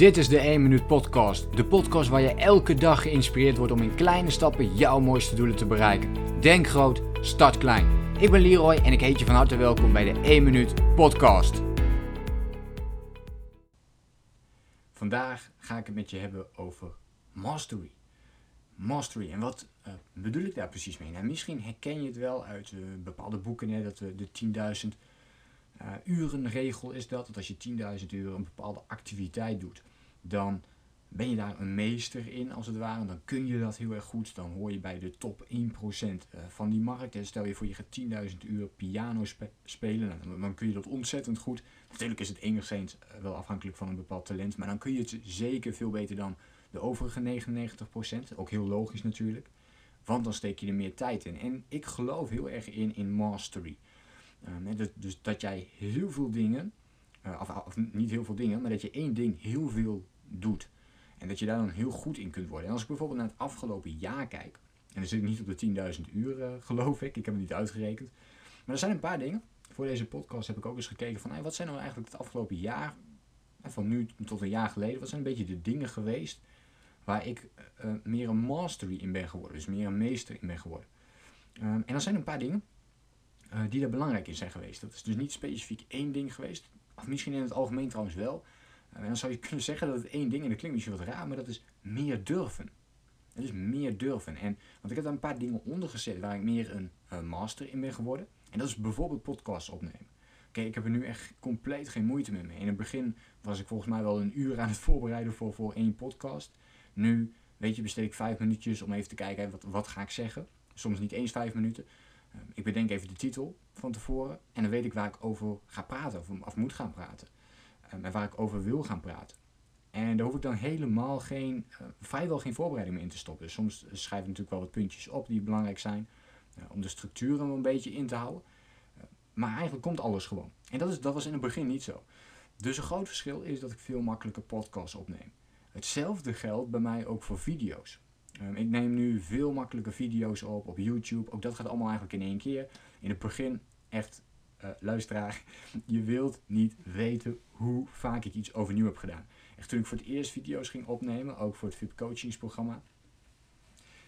Dit is de 1 Minuut Podcast. De podcast waar je elke dag geïnspireerd wordt om in kleine stappen jouw mooiste doelen te bereiken. Denk groot, start klein. Ik ben Leroy en ik heet je van harte welkom bij de 1 Minuut Podcast. Vandaag ga ik het met je hebben over mastery. Mastery. En wat uh, bedoel ik daar precies mee? Nou, misschien herken je het wel uit uh, bepaalde boeken, hè, dat we de 10.000 uh, urenregel is dat. Dat als je 10.000 uur een bepaalde activiteit doet, dan ben je daar een meester in als het ware. Dan kun je dat heel erg goed. Dan hoor je bij de top 1% eh, van die markt. En stel je voor je gaat 10.000 uur piano spelen. Nou, dan kun je dat ontzettend goed. Natuurlijk is het enigszins eh, wel afhankelijk van een bepaald talent. Maar dan kun je het zeker veel beter dan de overige 99%. Ook heel logisch natuurlijk. Want dan steek je er meer tijd in. En ik geloof heel erg in, in mastery. Um, dus, dus, dat jij heel veel dingen, uh, of, of, niet heel veel dingen, maar dat je één ding heel veel doet. En dat je daar dan heel goed in kunt worden. En als ik bijvoorbeeld naar het afgelopen jaar kijk, en dan zit ik niet op de 10.000 uur, uh, geloof ik, ik heb het niet uitgerekend. Maar er zijn een paar dingen. Voor deze podcast heb ik ook eens gekeken van wat zijn nou eigenlijk het afgelopen jaar, van nu tot een jaar geleden, wat zijn een beetje de dingen geweest waar ik meer een mastery in ben geworden. Dus meer een meester in ben geworden. Um, en dat zijn een paar dingen uh, die daar belangrijk in zijn geweest. Dat is dus niet specifiek één ding geweest. Of misschien in het algemeen trouwens wel. En dan zou je kunnen zeggen dat het één ding, en dat klinkt misschien wat raar, maar dat is meer durven. Het is meer durven. En, want ik heb daar een paar dingen onder gezet waar ik meer een master in ben geworden. En dat is bijvoorbeeld podcasts opnemen. Oké, ik heb er nu echt compleet geen moeite meer mee. In het begin was ik volgens mij wel een uur aan het voorbereiden voor, voor één podcast. Nu, weet je, besteed ik vijf minuutjes om even te kijken, wat, wat ga ik zeggen. Soms niet eens vijf minuten. Ehm, ik bedenk even de titel van tevoren en dan weet ik waar ik over ga praten of, of moet gaan praten. Um, en waar ik over wil gaan praten. En daar hoef ik dan helemaal geen, uh, vrijwel geen voorbereiding meer in te stoppen. Dus soms schrijf ik natuurlijk wel wat puntjes op die belangrijk zijn. Om de structuren een beetje in te houden. Maar eigenlijk komt alles gewoon. En dat, is, dat was in het begin niet zo. Dus een groot verschil is dat ik veel makkelijker podcasts opneem. Hetzelfde geldt bij mij ook voor video's. Um, ik neem nu veel makkelijker video's op op YouTube. Ook dat gaat allemaal eigenlijk in één keer. In het begin echt, uh, luisteraar, je wilt niet weten hoe vaak ik iets overnieuw heb gedaan. Echt toen ik voor het eerst video's ging opnemen, ook voor het VIP coachingsprogramma.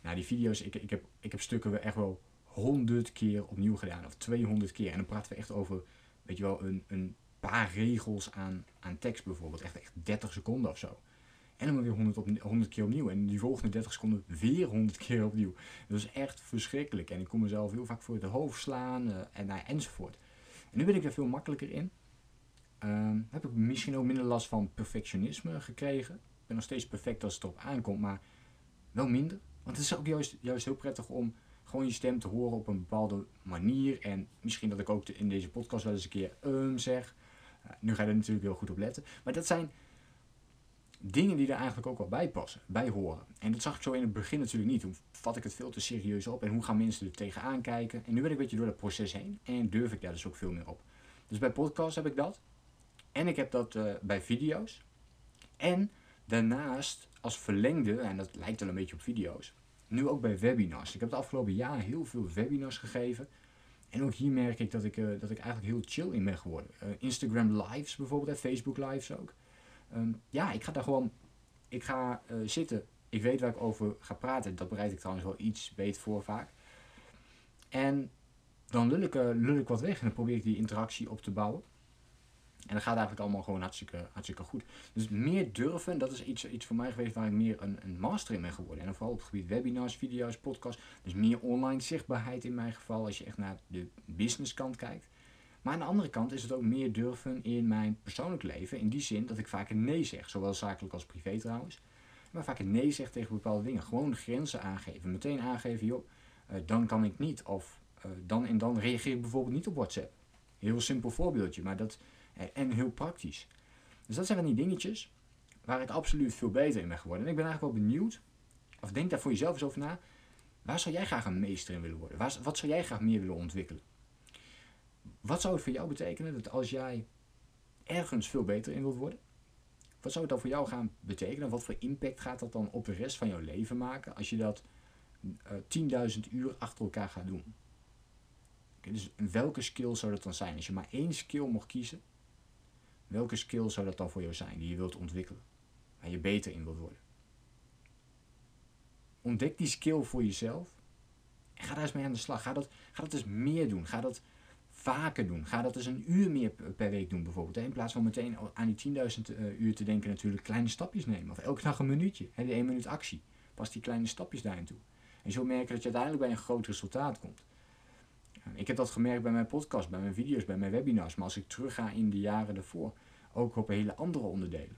Nou, die video's, ik, ik, heb, ik heb stukken echt wel honderd keer opnieuw gedaan. Of 200 keer. En dan praten we echt over, weet je wel, een, een paar regels aan, aan tekst bijvoorbeeld. Echt, echt 30 seconden of zo. En dan weer 100, op, 100 keer opnieuw. En die volgende 30 seconden weer 100 keer opnieuw. Dat is echt verschrikkelijk. En ik kon mezelf heel vaak voor het hoofd slaan uh, en, nou, enzovoort. En nu ben ik er veel makkelijker in. Uh, heb ik misschien ook minder last van perfectionisme gekregen. Ik ben nog steeds perfect als het erop aankomt, maar wel minder. Want het is ook juist, juist heel prettig om gewoon je stem te horen op een bepaalde manier. En misschien dat ik ook in deze podcast wel eens een keer um zeg. Uh, nu ga je er natuurlijk heel goed op letten. Maar dat zijn dingen die er eigenlijk ook wel bij passen, bij horen. En dat zag ik zo in het begin natuurlijk niet. Toen vat ik het veel te serieus op en hoe gaan mensen er tegenaan kijken. En nu ben ik een beetje door dat proces heen en durf ik daar dus ook veel meer op. Dus bij podcasts heb ik dat. En ik heb dat uh, bij video's. En daarnaast als verlengde, en dat lijkt wel een beetje op video's, nu ook bij webinars. Ik heb het afgelopen jaar heel veel webinars gegeven. En ook hier merk ik dat ik, uh, dat ik eigenlijk heel chill in ben geworden. Uh, Instagram lives bijvoorbeeld, en Facebook lives ook. Um, ja, ik ga daar gewoon. Ik ga uh, zitten. Ik weet waar ik over ga praten. Dat bereid ik trouwens wel iets beter voor vaak. En dan lul ik, lul ik wat weg en dan probeer ik die interactie op te bouwen. En dat gaat eigenlijk allemaal gewoon hartstikke, hartstikke goed. Dus meer durven, dat is iets, iets voor mij geweest waar ik meer een, een master in ben geworden. En vooral op het gebied webinars, video's, podcasts. Dus meer online zichtbaarheid in mijn geval als je echt naar de business kant kijkt. Maar aan de andere kant is het ook meer durven in mijn persoonlijk leven. In die zin dat ik vaak een nee zeg. Zowel zakelijk als privé trouwens. Maar vaak een nee zeg tegen bepaalde dingen. Gewoon grenzen aangeven. Meteen aangeven, joh, uh, dan kan ik niet. Of uh, dan en dan reageer ik bijvoorbeeld niet op WhatsApp. Heel simpel voorbeeldje, maar dat, uh, en heel praktisch. Dus dat zijn van die dingetjes waar ik absoluut veel beter in ben geworden. En ik ben eigenlijk wel benieuwd, of denk daar voor jezelf eens over na. Waar zou jij graag een meester in willen worden? Waar, wat zou jij graag meer willen ontwikkelen? Wat zou het voor jou betekenen dat als jij ergens veel beter in wilt worden? Wat zou het dan voor jou gaan betekenen? Wat voor impact gaat dat dan op de rest van jouw leven maken als je dat uh, 10.000 uur achter elkaar gaat doen? Dus welke skill zou dat dan zijn? Als je maar één skill mocht kiezen, welke skill zou dat dan voor jou zijn die je wilt ontwikkelen? waar je beter in wilt worden. Ontdek die skill voor jezelf en ga daar eens mee aan de slag. Ga dat, ga dat eens meer doen. Ga dat vaker doen. Ga dat eens een uur meer per week doen bijvoorbeeld. In plaats van meteen aan die 10.000 uh, uur te denken natuurlijk kleine stapjes nemen. Of elke dag een minuutje. Hè, die 1 minuut actie. Pas die kleine stapjes daarin toe. En zo merken dat je uiteindelijk bij een groot resultaat komt. Ik heb dat gemerkt bij mijn podcast, bij mijn video's, bij mijn webinars. Maar als ik terugga in de jaren daarvoor, ook op hele andere onderdelen.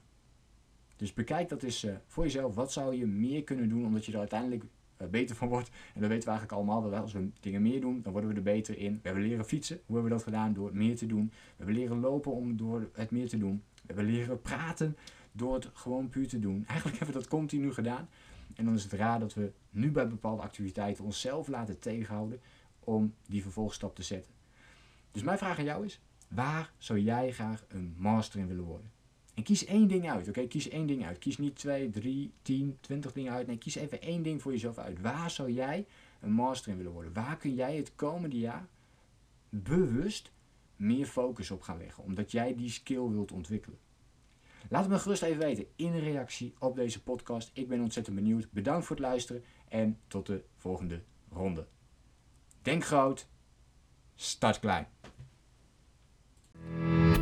Dus bekijk dat eens uh, voor jezelf. Wat zou je meer kunnen doen omdat je er uiteindelijk beter van wordt? En dat weten we eigenlijk allemaal. Dat als we dingen meer doen, dan worden we er beter in. We hebben leren fietsen. Hoe hebben we dat gedaan? Door het meer te doen. We hebben leren lopen om door het meer te doen. We hebben leren praten door het gewoon puur te doen. Eigenlijk hebben we dat continu gedaan. En dan is het raar dat we nu bij bepaalde activiteiten onszelf laten tegenhouden om die vervolgstap te zetten. Dus mijn vraag aan jou is: waar zou jij graag een master in willen worden? En kies één ding uit, oké? Kies één ding uit. Kies niet twee, drie, tien, twintig dingen uit. Nee, kies even één ding voor jezelf uit. Waar zou jij een master in willen worden? Waar kun jij het komende jaar bewust meer focus op gaan leggen? Omdat jij die skill wilt ontwikkelen. Laat het me gerust even weten in reactie op deze podcast. Ik ben ontzettend benieuwd. Bedankt voor het luisteren en tot de volgende ronde. Denk groot, start klein.